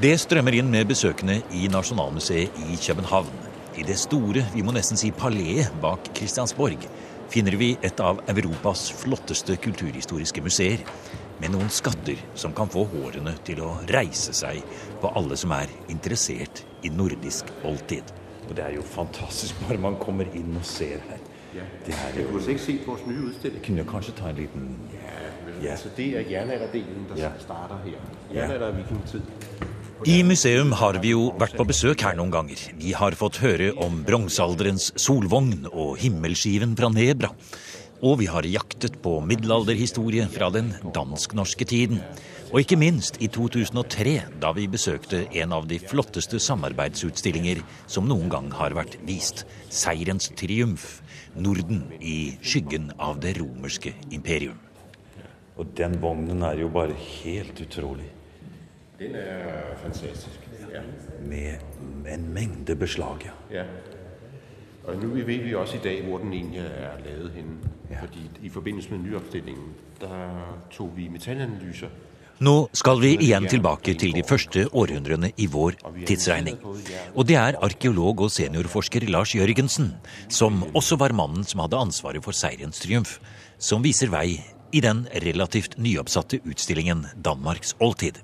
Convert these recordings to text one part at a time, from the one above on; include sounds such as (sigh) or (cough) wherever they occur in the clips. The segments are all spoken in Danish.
Det strømmer inn med besøkende i Nasjonalmuseet i København. I det store, vi må nesten si paleet bak Christiansborg, finner vi et av Europas flotteste kulturhistoriske museer, med noen skatter som kan få hårene til å reise seg på alle som er interessert i nordisk oldtid. Og det er jo fantastisk bare man kommer inn og ser her. Det er jo har ikke set vores nye udstilling? Kunne jeg kanskje ta en liten Ja, men Ja. altså det er jernalderdelen, der Ja. starter her. Jernalder og vikingtid. I museum har vi jo vært på besøk her noen ganger. Vi har fått høre om bronsealderens solvogn og himmelskiven fra Nebra. Og vi har jaktet på middelalderhistorie fra den dansk-norske tiden. Og ikke minst i 2003, da vi besøkte en av de flotteste samarbeidsutstillinger som noen gang har vært vist. Seirens triumf. Norden i skyggen av det romerske imperium. Og den vognen er jo bare helt utrolig. Den er fantastisk. Ja. Med en mengde beslag, ja. ja. Og nu ved vi også i dag, hvor den egentlig er lavet henne. Ja. Ja. Fordi i forbindelse med nyopstillingen, der tog vi metalanalyser. Nå skal vi igjen tilbake til de første århundrene i vår tidsregning. Og det er arkeolog og seniorforsker Lars Jørgensen, som også var mannen som hadde ansvaret for seirens triumf, som viser vei i den relativt nyoppsatte utstillingen Danmarks oldtid.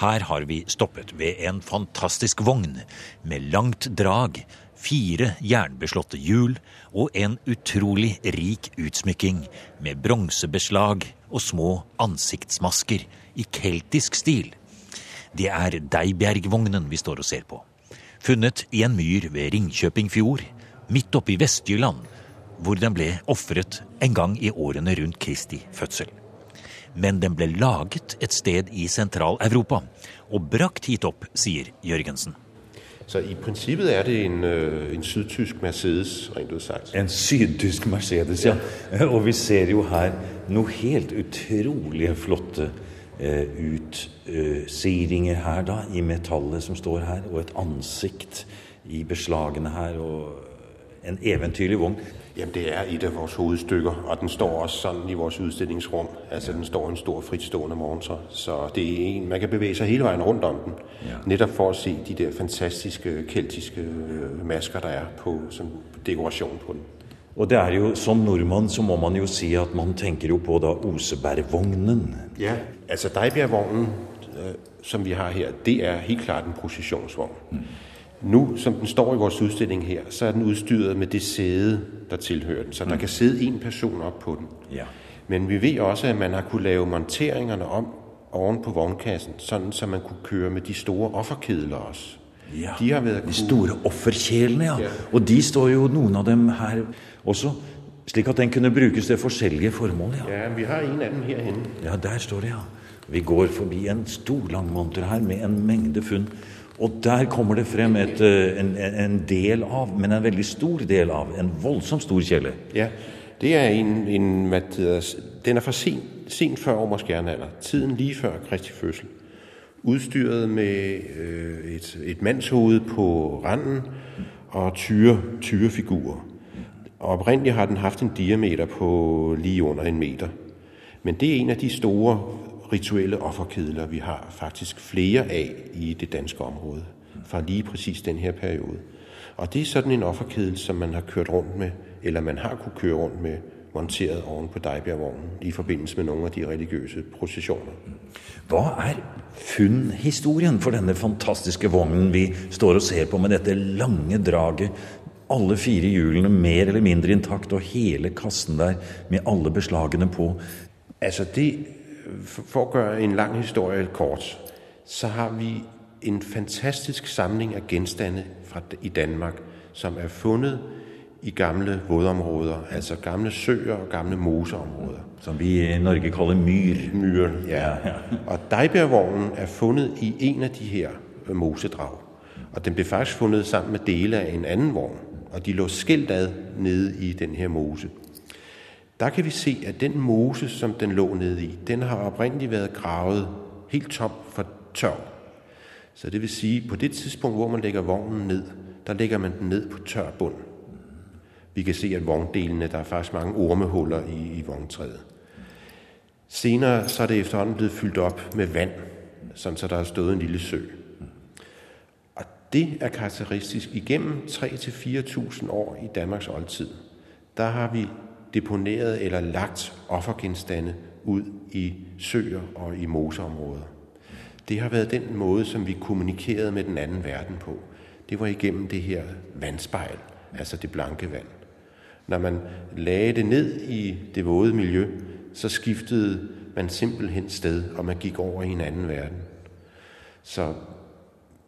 Her har vi stoppet ved en fantastisk vogn med langt drag, fire jernbeslåtte hjul og en utrolig rik utsmykking med bronsebeslag og små ansiktsmasker i keltisk stil. Det er Deibjergvognen vi står og ser på. Funnet i en myr ved Ringkjøping fjord, midt oppe i Vestjylland, hvor den ble ofret en gang i årene rundt Kristi fødsel men den ble laget et sted i Sentral-Europa og brakt hit opp, sier Jørgensen. Så i princippet er det en, øh, en sydtysk Mercedes, rent udsagt. En sydtysk Mercedes, ja. Og vi ser jo her noe helt utrolig flotte eh, utsidinger her, da, i metallet som står her, og et ansikt i beslagene her, og en eventyrlig vogn. Jamen, det er et af vores hovedstykker, og den står også sådan i vores udstillingsrum. Altså, den står en stor fritstående montre, så det er en, man kan bevæge sig hele vejen rundt om den. Ja. Netop for at se de der fantastiske keltiske øh, masker, der er på som dekoration på den. Og det er jo, som nordmann så må man jo si at man tenker jo på da Osebergvognen. Ja, altså Dejbjergvognen, øh, som vi har her, det er helt klart en processionsvogn. Mm. Nu, som den står i vores udstilling her, så er den udstyret med det sæde, der tilhører den. Så mm. der kan sidde en person op på den. Ja. Men vi ved også, at man har kunne lave monteringerne om oven på vognkassen, sådan så man kunne køre med de store offerkedler også. Ja, De har været de store offerkjelene, ja. Ja. Og de står jo noen av dem her også, slik at den kunne brukes til forskjellige formål. Ja, Ja, vi har en af dem herhenne. ja der står det, ja. Vi går forbi en stor langmonter her med en mengde funn. Og der kommer det frem et, øh, en, en del av, men en veldig stor del av, en voldsomt stor kjelle. Ja, det er en, en Mathias, det den er fra sent, sent før romersk jernalder. Tiden lige før Kristi fødsel. Udstyret med øh, et, et mandshoved på randen og tyre, tyrefigurer. Og oprindeligt har den haft en diameter på lige under en meter. Men det er en af de store rituelle offerkedler, vi har faktisk flere af i det danske område, fra lige præcis den her periode. Og det er sådan en offerkedel, som man har kørt rundt med, eller man har kunne køre rundt med, monteret oven på Dejbjergvognen i forbindelse med nogle af de religiøse processioner. Hva er funnhistorien for denne fantastiske vognen vi står og ser på med dette lange draget? Alle fire hjulene mer eller mindre intakt, og hele kassen der med alle beslagene på. Altså det, for at gøre en lang historie kort, så har vi en fantastisk samling af genstande fra, i Danmark, som er fundet i gamle vådområder, altså gamle søer og gamle moseområder. Som vi i Norge kaller myr. Myren, ja. Og Dejbjergvognen er fundet i en af de her øh, mosedrag. Og den blev faktisk fundet sammen med dele af en anden vogn, og de lå skilt ad nede i den her mose. Der kan vi se, at den mose, som den lå nede i, den har oprindeligt været gravet helt tom for tørv. Så det vil sige, på det tidspunkt, hvor man lægger vognen ned, der lægger man den ned på tør bund. Vi kan se, at vogndelene, der er faktisk mange ormehuller i, i vogntræet. Senere så er det efterhånden blevet fyldt op med vand, sådan så der har stået en lille sø. Og det er karakteristisk. Igennem 3-4.000 år i Danmarks oldtid, der har vi deponeret eller lagt offergenstande ud i søer og i moseområder. Det har været den måde, som vi kommunikerede med den anden verden på. Det var igennem det her vandspejl, altså det blanke vand. Når man lagde det ned i det våde miljø, så skiftede man simpelthen sted, og man gik over i en anden verden. Så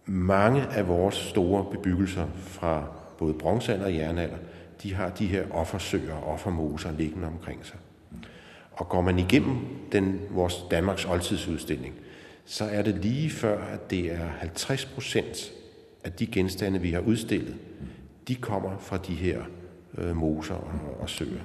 mange af vores store bebyggelser fra både bronzealder og jernalder, de har de her offersøer og offermoser liggende omkring sig. Og går man igennem den, vores Danmarks oldtidsudstilling, så er det lige før, at det er 50 procent af de genstande, vi har udstillet, de kommer fra de her øh, moser og, og søer.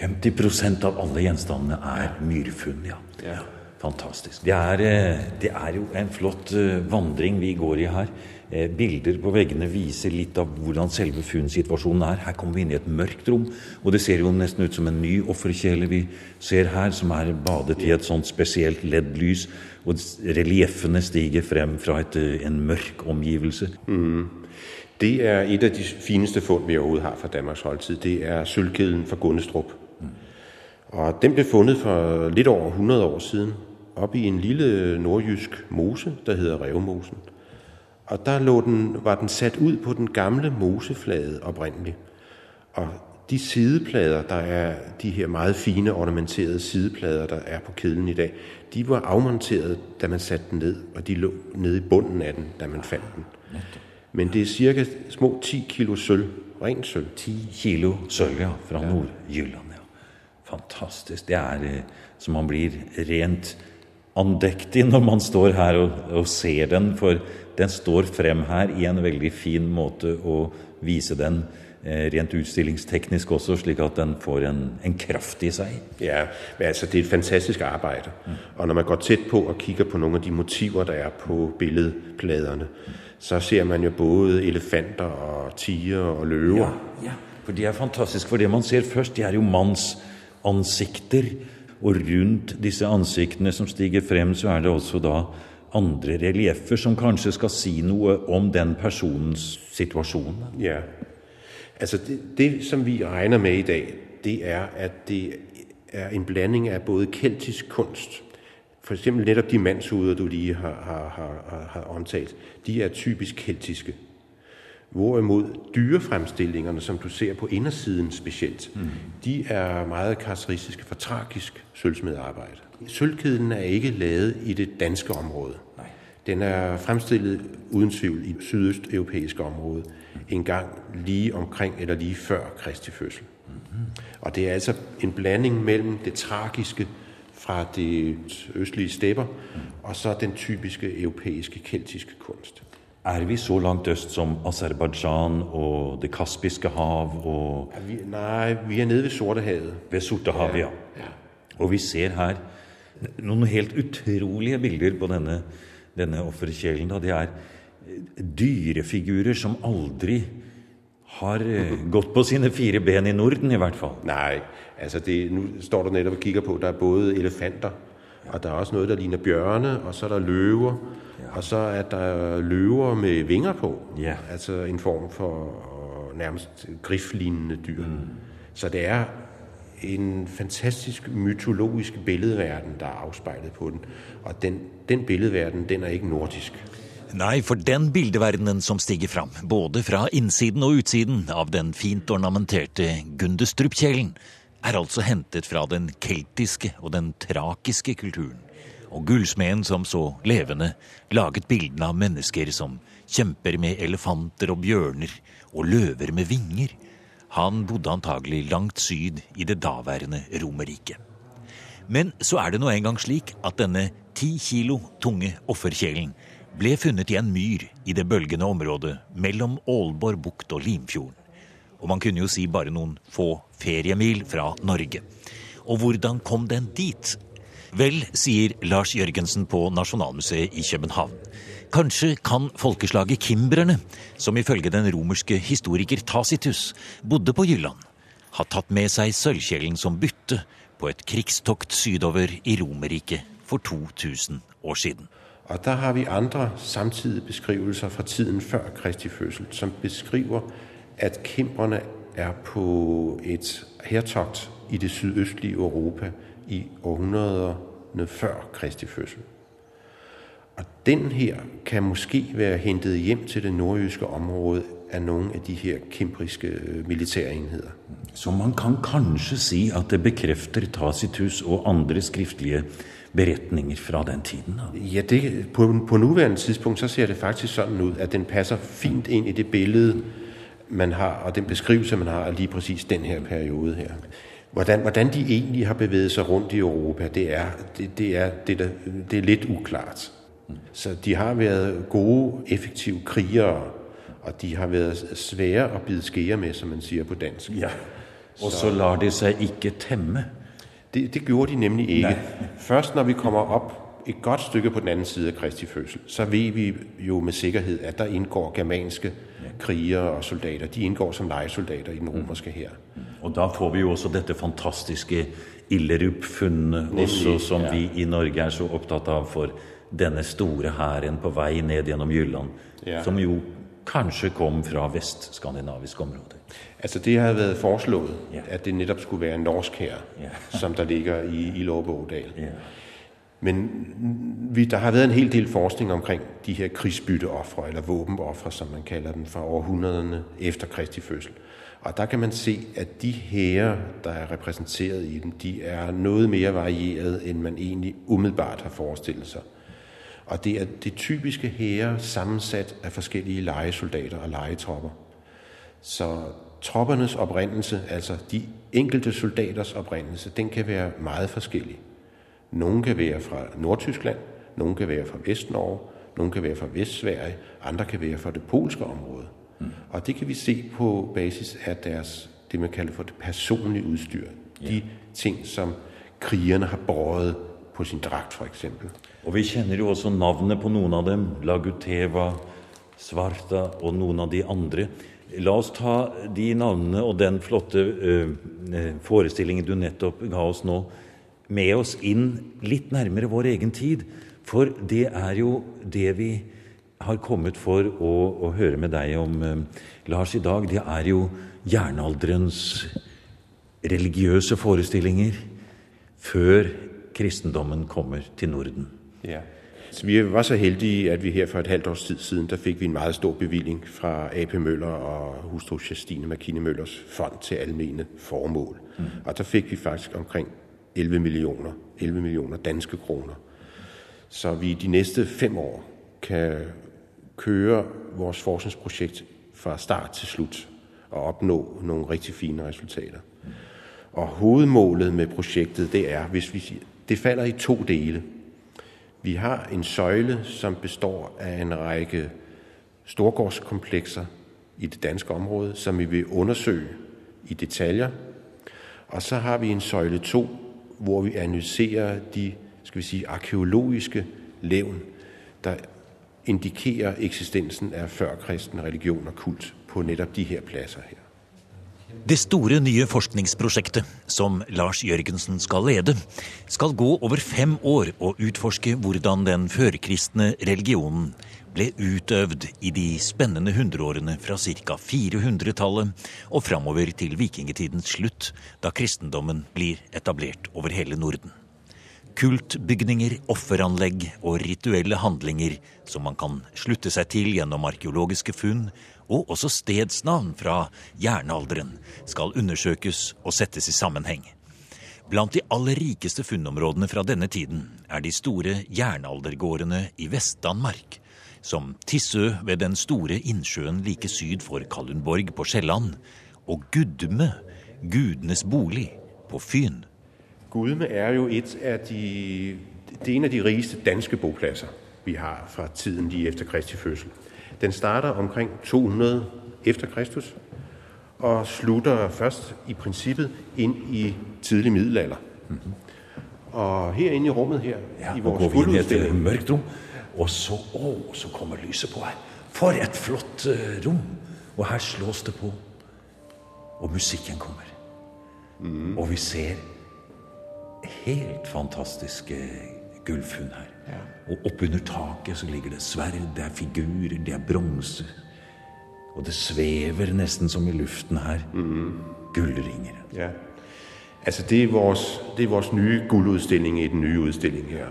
50 procent av alle gjenstandene er myrfunn, ja. ja. Fantastisk. Det er, eh, det er, jo en flott eh, vandring vi går i her. Eh, bilder på veggene viser litt av hvordan selve funnsituasjonen er. Her kommer vi inn i et mørkt rom, og det ser jo nesten ut som en ny offerkjele vi ser her, som er badet i et sånt spesielt LED-lys, og relieffene stiger frem fra et, en mørk omgivelse. Mm. Det er et af de fineste fund, vi overhovedet har fra Danmarks holdtid. Det er sølvkedlen fra Gunnestrup. Mm. Og den blev fundet for lidt over 100 år siden, op i en lille nordjysk mose, der hedder Revmosen. Og der lå den, var den sat ud på den gamle moseflade oprindeligt. Og de sideplader, der er de her meget fine ornamenterede sideplader, der er på kedlen i dag, de var afmonteret, da man satte den ned, og de lå nede i bunden af den, da man fandt den. Men det er cirka små 10 kilo sølv, rent sølv. 10 kilo sølv, ja, fra ja. Nordjylland, ja. Fantastisk. Det er eh, så man blir rent andektig når man står her og, og ser den, for den står frem her i en veldig fin måte å vise den eh, rent utstillingsteknisk også, slik at den får en, en kraft i seg. Ja, men altså det er et fantastisk arbeid. Mm. Og når man går tett på og kikker på noen av de motiver der er på billedpladerne, så ser man jo både elefanter og tiger og løver. Ja, ja, for det er fantastisk. For det man ser først, det er jo mannsansikter. Og rundt disse ansiktene som stiger frem, så er det også da andre relieffer som kanskje skal si noe om den personens situasjon. Ja, altså det, det som vi regner med i dag, det er at det er en blanding av både keltisk kunst for eksempel netop de mandshuder, du lige har, har, har, har omtalt, de er typisk keltiske. Hvorimod dyrefremstillingerne, som du ser på indersiden specielt, mm. de er meget karakteristiske for tragisk sølvsmedarbejde. Sølvkæden er ikke lavet i det danske område. Nej. Den er fremstillet uden tvivl i sydøsteuropæiske område mm. en gang lige omkring eller lige før Kristi fødsel. Mm-hmm. Og det er altså en blanding mellem det tragiske fra de østlige stepper, og så den typiske europæiske keltiske kunst. Er vi så langt øst som Aserbajdsjan og det kaspiske hav? Og ja, vi, nei, vi er nede ved Sortehavet. Ved Sortehavet, ja. ja. Og vi ser her noen helt utrolige bilder på denne, denne offerkjelen. Det er dyrefigurer som aldri har eh, (laughs) gått på sine fire ben i Norden, i hvert fall. Nei, altså det, nu står du nettopp og kikker på, der er både elefanter, og der er også noe der ligner bjørne, og så er der løver. Og så er der løver med vinger på. Ja. Altså en form for nærmest griflignende dyr. Mm. Så det er en fantastisk mytologisk billedverden, der er afspejlet på den. Og den, den billedverden, den er ikke nordisk. Nei, for den bildeverdenen som stiger fram, både fra innsiden og utsiden av den fint ornamenterte Gundestrup-kjelen, er altså hentet fra den keltiske og den trakiske kulturen. Og gullsmeden som så levende laget bildene av mennesker som kjemper med elefanter og bjørner og løver med vinger. Han bodde antagelig langt syd i det daværende Romerriket. Men så er det nå engang slik at denne ti kilo tunge offerkjelen ble funnet i en myr i det bølgende området mellom Aalborg bukt og Limfjorden. Og man kunne jo si bare noen få feriemil fra Norge. Og hvordan kom den dit? Vel, sier Lars Jørgensen på Nasjonalmuseet i København. Kanskje kan folkeslaget kimbrerne, som ifølge den romerske historiker Tacitus bodde på Jylland, ha tatt med seg sølvkjelen som bytte på et krigstokt sydover i Romerriket for 2000 år siden. Og der har vi andre samtidige beskrivelser fra tiden før Kristi fødsel, som beskriver, at kimbrerne er på et hertogt i det sydøstlige Europa i århundrederne før Kristi fødsel. Og den her kan måske være hentet hjem til det nordjyske område af nogle af de her kempriske øh, militærenheder. Så man kan kanskje si at det bekræfter Tacitus og andre skriftlige beretninger fra den tiden? Da? Ja, det, på, på nuværende tidspunkt, så ser det faktisk sådan ud, at den passer fint ind i det billede, man har, og den beskrivelse, man har af lige præcis den her periode her. Hvordan, hvordan de egentlig har bevæget sig rundt i Europa, det er, det, det er, det, der, det er lidt uklart. Så de har været gode, effektive krigere, og de har været svære at bide skære med, som man siger på dansk. Ja. Og så, så lar de sig ikke temme. Det, det gjorde de nemlig ikke. Nej. Først når vi kommer op et godt stykke på den anden side af Kristi fødsel, så ved vi jo med sikkerhed, at der indgår germanske krigere og soldater. De indgår som lejesoldater i den romerske her. Mm. Og der får vi jo også dette fantastiske Illerup-fundet, også som ja. vi i Norge er så optaget av for denne store hæren på vei ned gjennom Jylland, ja. som jo kanskje kom fra vestskandinaviske områder. Altså det har været foreslået, ja. at det netop skulle være en norsk her, ja. som der ligger i, i Låbeådal. Ja. Men vi, der har været en hel del forskning omkring de her krigsbytteoffre, eller våbenoffre, som man kalder dem, fra århundrederne efter Kristi fødsel. Og der kan man se, at de herrer, der er repræsenteret i dem, de er noget mere varieret, end man egentlig umiddelbart har forestillet sig. Og det er det typiske herre sammensat af forskellige legesoldater og legetropper. Så troppernes oprindelse, altså de enkelte soldaters oprindelse, den kan være meget forskellig. Nogle kan være fra Nordtyskland, nogle kan være fra Vestnorge, nogle kan være fra Vestsverige, andre kan være fra det polske område. Mm. Og det kan vi se på basis af deres, det man kalder for det personlige udstyr. Ja. De ting, som krigerne har båret på sin dragt, for eksempel. Og vi kjenner jo også navnet på noen av dem. Laguteva, Svarta og noen av de andre. La oss ta de navnene og den flotte uh, forestillingen du nettopp ga oss nå, med oss inn litt nærmere vår egen tid. For det er jo det vi har kommet for å, å høre med deg om, uh, Lars, i dag. Det er jo jernalderens religiøse forestillinger før kristendommen kommer til Norden. Ja. Så vi var så heldige, at vi her for et halvt års tid siden, der fik vi en meget stor bevilling fra AP Møller og hustru Justine Makine Møllers fond til almene formål. Mm. Og der fik vi faktisk omkring 11 millioner, 11 millioner danske kroner. Så vi de næste fem år kan køre vores forskningsprojekt fra start til slut og opnå nogle rigtig fine resultater. Og hovedmålet med projektet, det er, hvis vi det falder i to dele. Vi har en søjle, som består af en række storgårdskomplekser i det danske område, som vi vil undersøge i detaljer. Og så har vi en søjle 2, hvor vi analyserer de skal vi sige, arkeologiske levn, der indikerer eksistensen af førkristen religion og kult på netop de her pladser her. Det store nye forskningsprosjektet som Lars Jørgensen skal lede, skal gå over fem år og utforske hvordan den førkristne religionen ble utøvd i de spennende hundreårene fra ca. 400-tallet og framover til vikingetidens slutt, da kristendommen blir etablert over hele Norden. Kultbygninger, offeranlegg og rituelle handlinger som man kan slutte seg til gjennom arkeologiske funn, og også stedsnavn fra jernalderen skal undersøkes og settes i sammenheng. Blant de aller rikeste funnområdene fra denne tiden er de store jernaldergårdene i Vest-Danmark, som Tissø ved den store innsjøen like syd for Kalundborg på Sjælland, og Gudme, gudenes bolig, på Fyn. Gudme er jo et af de, det er en af de rigeste danske bopladser, vi har fra tiden lige efter Kristi fødsel. Den starter omkring 200 efter Kristus og slutter først i princippet ind i tidlig middelalder. Mm-hmm. Og herinde i rummet her, ja, i vores fuldudstilling... mørkt rum, og så, oh, så kommer lyset på her. For et flott uh, rom! Og her slås det på. Og musikken kommer. Mm. Og vi ser helt fantastiske gullfunn her. Ja. Og oppunder taket så ligger det sverd, det er figurer, det er bronse. Og det svever nesten som i luften her. Mm. Gullringer. Ja. Altså det er, vores, det er vores nye guldudstilling i den nye udstilling her.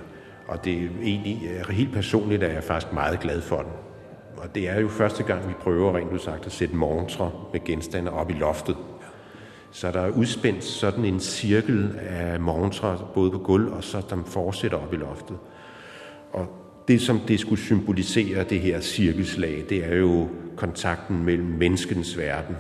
Og det er egentlig, helt personligt at jeg faktisk meget glad for den. Og det er jo første gang, vi prøver rent sagt at sætte montre med genstande op i loftet. Så der er udspændt sådan en cirkel af montre, både på gulv og så der fortsætter op i loftet. Og det, som det skulle symbolisere, det her cirkelslag, det er jo kontakten mellem menneskens verden,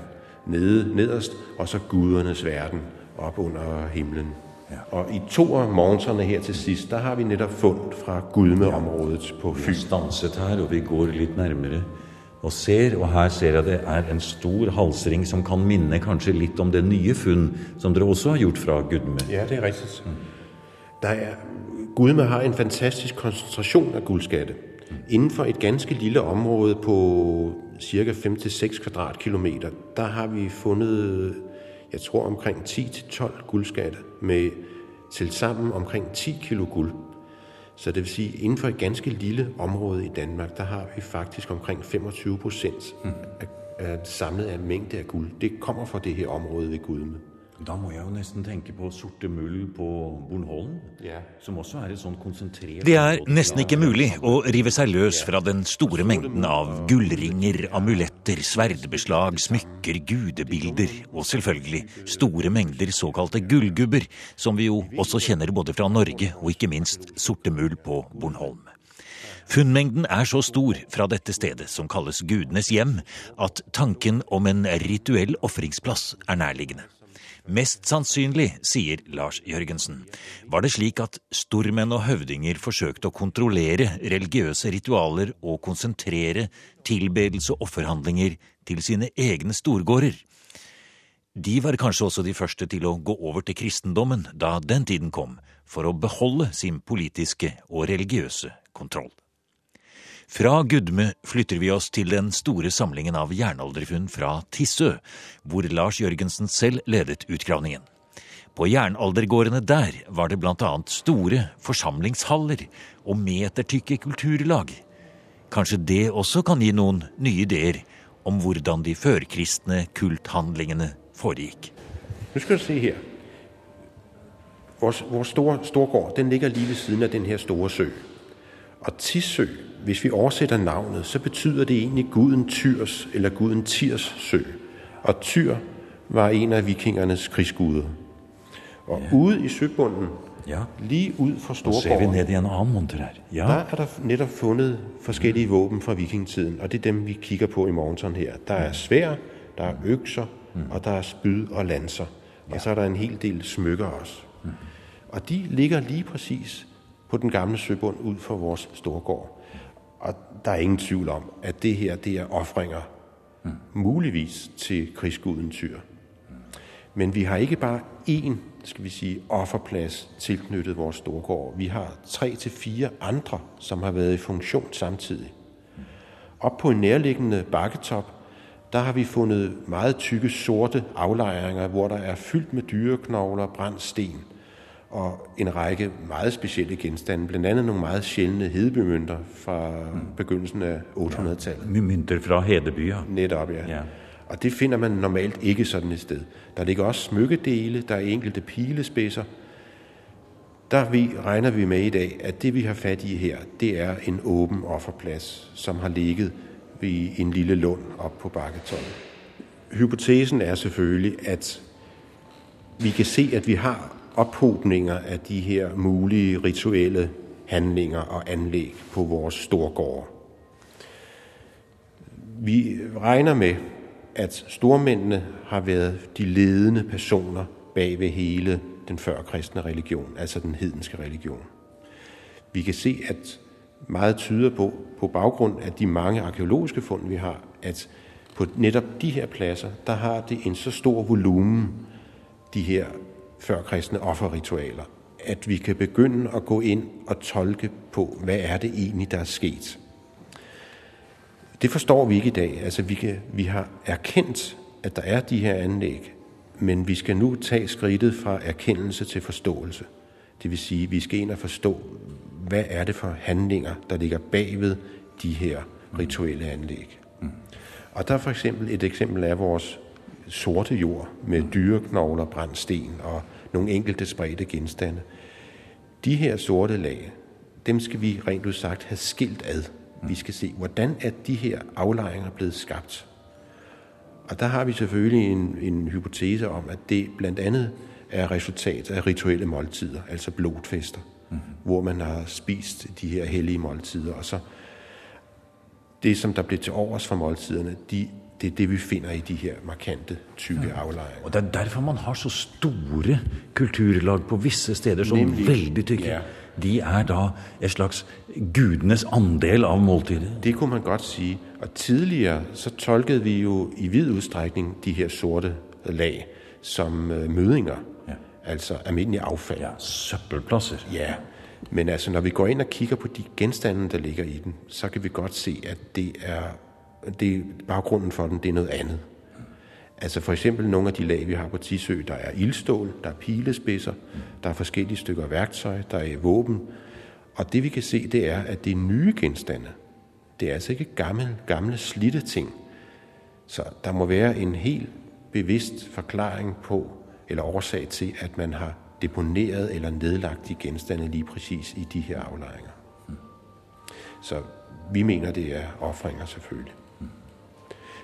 nede, nederst, og så gudernes verden, op under himlen. Ja. Og i to af morgenserne her til sidst, der har vi netop fundet fra Gudmeområdet på Fyn. Vi stanset her, og vi går lidt nærmere og ser, og her ser jeg det er en stor halsring som kan minde kanskje litt om det nye funn som dere også har gjort fra Gudme. Ja, det er rigtigt. Mm. Der er, Gudme har en fantastisk koncentration af guldskatte. Mm. Inden for et ganske lille område på cirka 5-6 kvadratkilometer, der har vi fundet jeg tror omkring 10-12 guldskatte med til sammen omkring 10 kilo guld. Så det vil sige, inden for et ganske lille område i Danmark, der har vi faktisk omkring 25 procent af, af samlet af mængde af guld. Det kommer fra det her område ved Gudme. Da må jeg jo nesten tenke på Sorte Mull på Bornholm, ja. som også er et sånn konsentrert Det er nesten ikke mulig å rive seg løs fra den store mengden av gullringer, amuletter, sverdbeslag, smykker, gudebilder og selvfølgelig store mengder såkalte gullgubber, som vi jo også kjenner både fra Norge og ikke minst sortemull på Bornholm. Funnmengden er så stor fra dette stedet, som kalles gudenes hjem, at tanken om en rituell ofringsplass er nærliggende. Mest sannsynlig, sier Lars Jørgensen, var det slik at stormenn og høvdinger forsøkte å kontrollere religiøse ritualer og konsentrere tilbedelse og offerhandlinger til sine egne storgårder. De var kanskje også de første til å gå over til kristendommen da den tiden kom, for å beholde sin politiske og religiøse kontroll. Fra Gudme flytter vi oss til den store samlingen av jernalderfunn fra Tissø, hvor Lars Jørgensen selv ledet utgravningen. På jernaldergårdene der var det bl.a. store forsamlingshaller og metertykke kulturlag. Kanskje det også kan gi noen nye ideer om hvordan de førkristne kulthandlingene foregikk. Nu skal du se her. Vores, vores store storgård den ligger lige ved siden av denne store sø. Og Tissø hvis vi oversætter navnet, så betyder det egentlig guden Tyrs eller guden Tirs sø. Og Tyr var en af vikingernes krigsguder. Og ja. ude i søbunden, ja. lige ud for Storgården, ser vi ned i en armmonter her. Ja. Der er der netop fundet forskellige våben fra vikingetiden, og det er dem, vi kigger på i monteren her. Der er svær, der er økser, mm. og der er spyd og lanser. Ja. Og så er der en hel del smykker også. Mm. Og de ligger lige præcis på den gamle søbund ud for vores storgård. Og der er ingen tvivl om, at det her det er offringer, mm. muligvis til krigsguden Tyr. Men vi har ikke bare én, skal vi sige, offerplads tilknyttet vores storgård. Vi har tre til fire andre, som har været i funktion samtidig. Op på en nærliggende bakketop, der har vi fundet meget tykke sorte aflejringer, hvor der er fyldt med dyreknogler, brændt sten og en række meget specielle genstande, blandt andet nogle meget sjældne hedebymønter fra mm. begyndelsen af 800-tallet. Ja, mønter fra hedebyer. Netop, ja. ja. Og det finder man normalt ikke sådan et sted. Der ligger også smykkedele, der er enkelte pilespidser. Der vi, regner vi med i dag, at det vi har fat i her, det er en åben offerplads, som har ligget ved en lille lund op på bakketoppen. Hypotesen er selvfølgelig, at vi kan se, at vi har ophobninger af de her mulige rituelle handlinger og anlæg på vores storgård. Vi regner med, at stormændene har været de ledende personer bag ved hele den førkristne religion, altså den hedenske religion. Vi kan se, at meget tyder på, på baggrund af de mange arkeologiske fund, vi har, at på netop de her pladser, der har det en så stor volumen, de her førkristne offerritualer, at vi kan begynde at gå ind og tolke på, hvad er det egentlig, der er sket. Det forstår vi ikke i dag. Altså, vi, kan, vi har erkendt, at der er de her anlæg, men vi skal nu tage skridtet fra erkendelse til forståelse. Det vil sige, at vi skal ind og forstå, hvad er det for handlinger, der ligger bagved de her rituelle anlæg. Mm. Og der er for eksempel et eksempel af vores sorte jord med dyreknogler, brændt sten og nogle enkelte spredte genstande. De her sorte lag, dem skal vi rent udsagt have skilt ad. Vi skal se, hvordan er de her aflejringer blevet skabt. Og der har vi selvfølgelig en, en hypotese om, at det blandt andet er resultat af rituelle måltider, altså blodfester, mm-hmm. hvor man har spist de her hellige måltider, og så det, som der blev til overs fra måltiderne, de, det er det, vi finder i de her markante, tykke ja. aflejringer. Og det er derfor man har så store kulturlag på visse steder som Nemlig, veldig tykke. Ja. De er da et slags gudenes andel av måltidet. Det kunne man godt sige. Og tidligere så tolkede vi jo i vid udstrækning de her sorte lag som øh, mødinger. Ja. Altså almindelig affald. Ja, søppelpladser. Ja, men altså når vi går ind og kigger på de genstande, der ligger i den, så kan vi godt se, at det er, det er baggrunden for den, det er noget andet. Altså for eksempel nogle af de lag, vi har på Tisø, der er ildstål, der er pilespidser, der er forskellige stykker værktøj, der er våben. Og det vi kan se, det er, at det er nye genstande. Det er altså ikke gamle, gamle slitte ting. Så der må være en helt bevidst forklaring på, eller årsag til, at man har deponeret eller nedlagt de genstande lige præcis i de her aflejringer. Så vi mener, det er offringer selvfølgelig.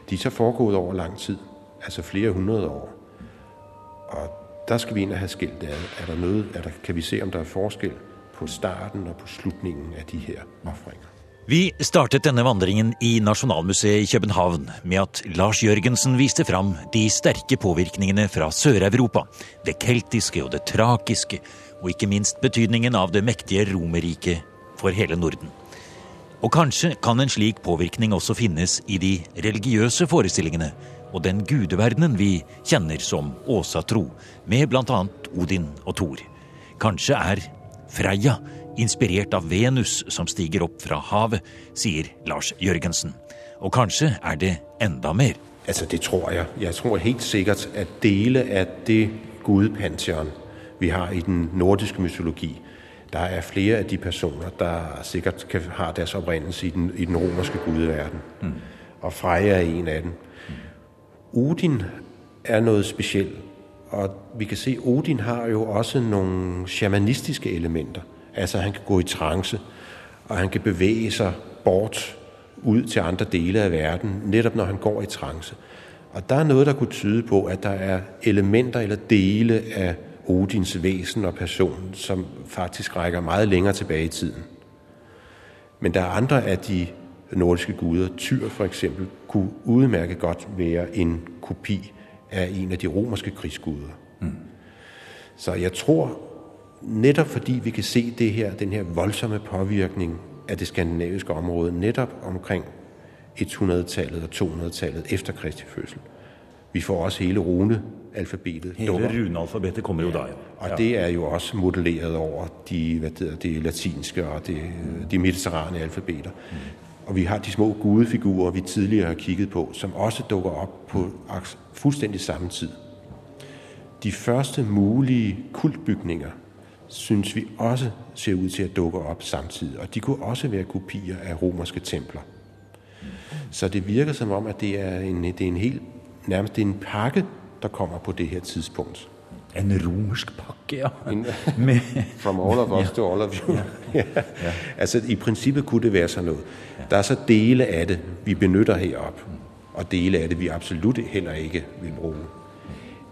De er så foregået over lang tid, altså flere hundrede år. Og der skal vi ind og have skilt ad. Er der noget, er der, kan vi se, om der er forskel på starten og på slutningen af de her offringer? Vi startet denne vandringen i Nasjonalmuseet i København med at Lars Jørgensen viste fram de sterke påvirkningene fra Sør-Europa. Det keltiske og det trakiske, og ikke minst betydningen av det mektige Romerriket for hele Norden. Og kanskje kan en slik påvirkning også finnes i de religiøse forestillingene og den gudeverdenen vi kjenner som åsatro, med bl.a. Odin og Thor. Kanskje er Freia inspirert av Venus som stiger opp fra havet, sier Lars Jørgensen. Og kanskje er det enda mer. Altså, det tror jeg. Jeg tror helt sikkert at dele av det gudepantheon vi har i den nordiske mytologi, der er flere av de personer der sikkert kan, har deres opprinnelse i den, i den romerske gudeverden. Mm. Og Freja er en av dem. Odin er noget specielt, og vi kan se, at Odin har jo også nogle shamanistiske elementer. Altså han kan gå i trance, og han kan bevæge sig bort ud til andre dele af verden, netop når han går i trance. Og der er noget, der kunne tyde på, at der er elementer eller dele af Odins væsen og person, som faktisk rækker meget længere tilbage i tiden. Men der er andre af de nordiske guder, Tyr for eksempel, kunne udmærket godt være en kopi af en af de romerske krigsguder. Mm. Så jeg tror, netop fordi vi kan se det her, den her voldsomme påvirkning af det skandinaviske område, netop omkring 100-tallet og 200-tallet efter Kristi fødsel. Vi får også hele runealfabetet. Hele runealfabetet kommer jo der, ja. Og det er jo også modelleret over de, hvad det, det latinske og det, de mediterrane alfabeter. Mm. Og vi har de små gudefigurer, vi tidligere har kigget på, som også dukker op på fuldstændig samme tid. De første mulige kultbygninger synes vi også ser ud til at dukke op samtidig, og de kunne også være kopier af romerske templer. Så det virker som om, at det er en, det er en helt, nærmest det er en pakke, der kommer på det her tidspunkt. En romersk pakke, ja. En, (laughs) from all of us ja. to all of you. Ja. (laughs) ja. ja. Altså i princippet kunne det være sådan noget. Ja. Der er så dele af det, vi benytter herop, og dele af det, vi absolut heller ikke vil bruge.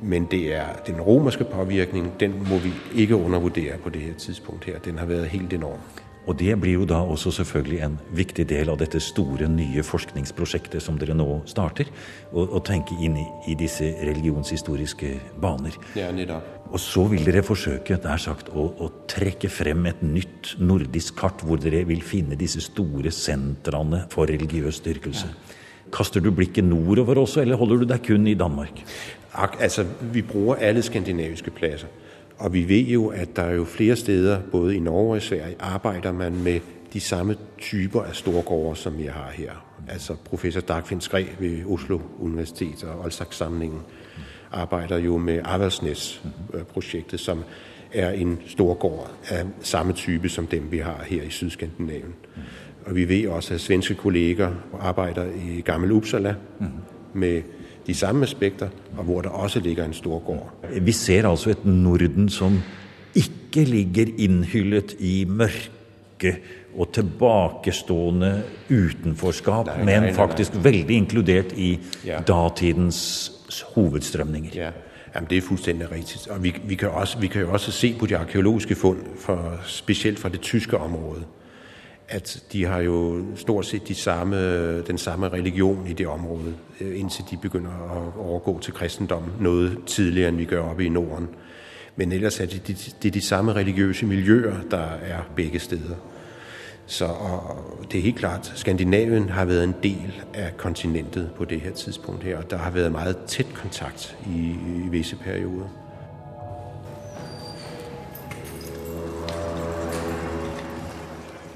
Men det er den romerske påvirkning, den må vi ikke undervurdere på det her tidspunkt her. Den har været helt enorm. Og det blir jo da også selvfølgelig en viktig del av dette store, nye forskningsprosjektet som dere nå starter. Å tenke inn i, i, disse religionshistoriske baner. Ja, nettopp. Og så vil dere forsøke der sagt, å, å, trekke frem et nytt nordisk kart, hvor dere vil finne disse store sentrene for religiøs styrkelse. Ja. Kaster du blikket nordover også, eller holder du deg kun i Danmark? Altså, vi bruger alle skandinaviske pladser. Og vi ved jo, at der er jo flere steder, både i Norge og i Sverige, arbejder man med de samme typer af storgårde, som vi har her. Altså professor Dagfinn Skræ ved Oslo Universitet og Olsak-samlingen arbejder jo med Avaldsnes-projektet, som er en storgård af samme type som dem, vi har her i Sydskandinavien. Og vi ved også, at svenske kolleger arbejder i Gammel Uppsala med de samme aspekter, og hvor der også ligger en stor gård. Vi ser altså et Norden som ikke ligger innhyllet i mørke og tilbakestående utenforskap, men nei, nei. faktisk veldig inkludert i Ja. datidens hovedstrømninger. Ja, Jamen, det er fuldstændig rigtigt. Og vi, vi, kan også, vi kan jo også se på de arkeologiske fund, for, specielt fra det tyske område, at de har jo stort set de samme, den samme religion i det område, øh, indtil de begynder at overgå til kristendom noget tidligere, end vi gør oppe i Norden. Men ellers er det de, det er de samme religiøse miljøer, der er begge steder. Så og det er helt klart, Skandinavien har været en del af kontinentet på det her tidspunkt her, og der har været meget tæt kontakt i, i visse perioder.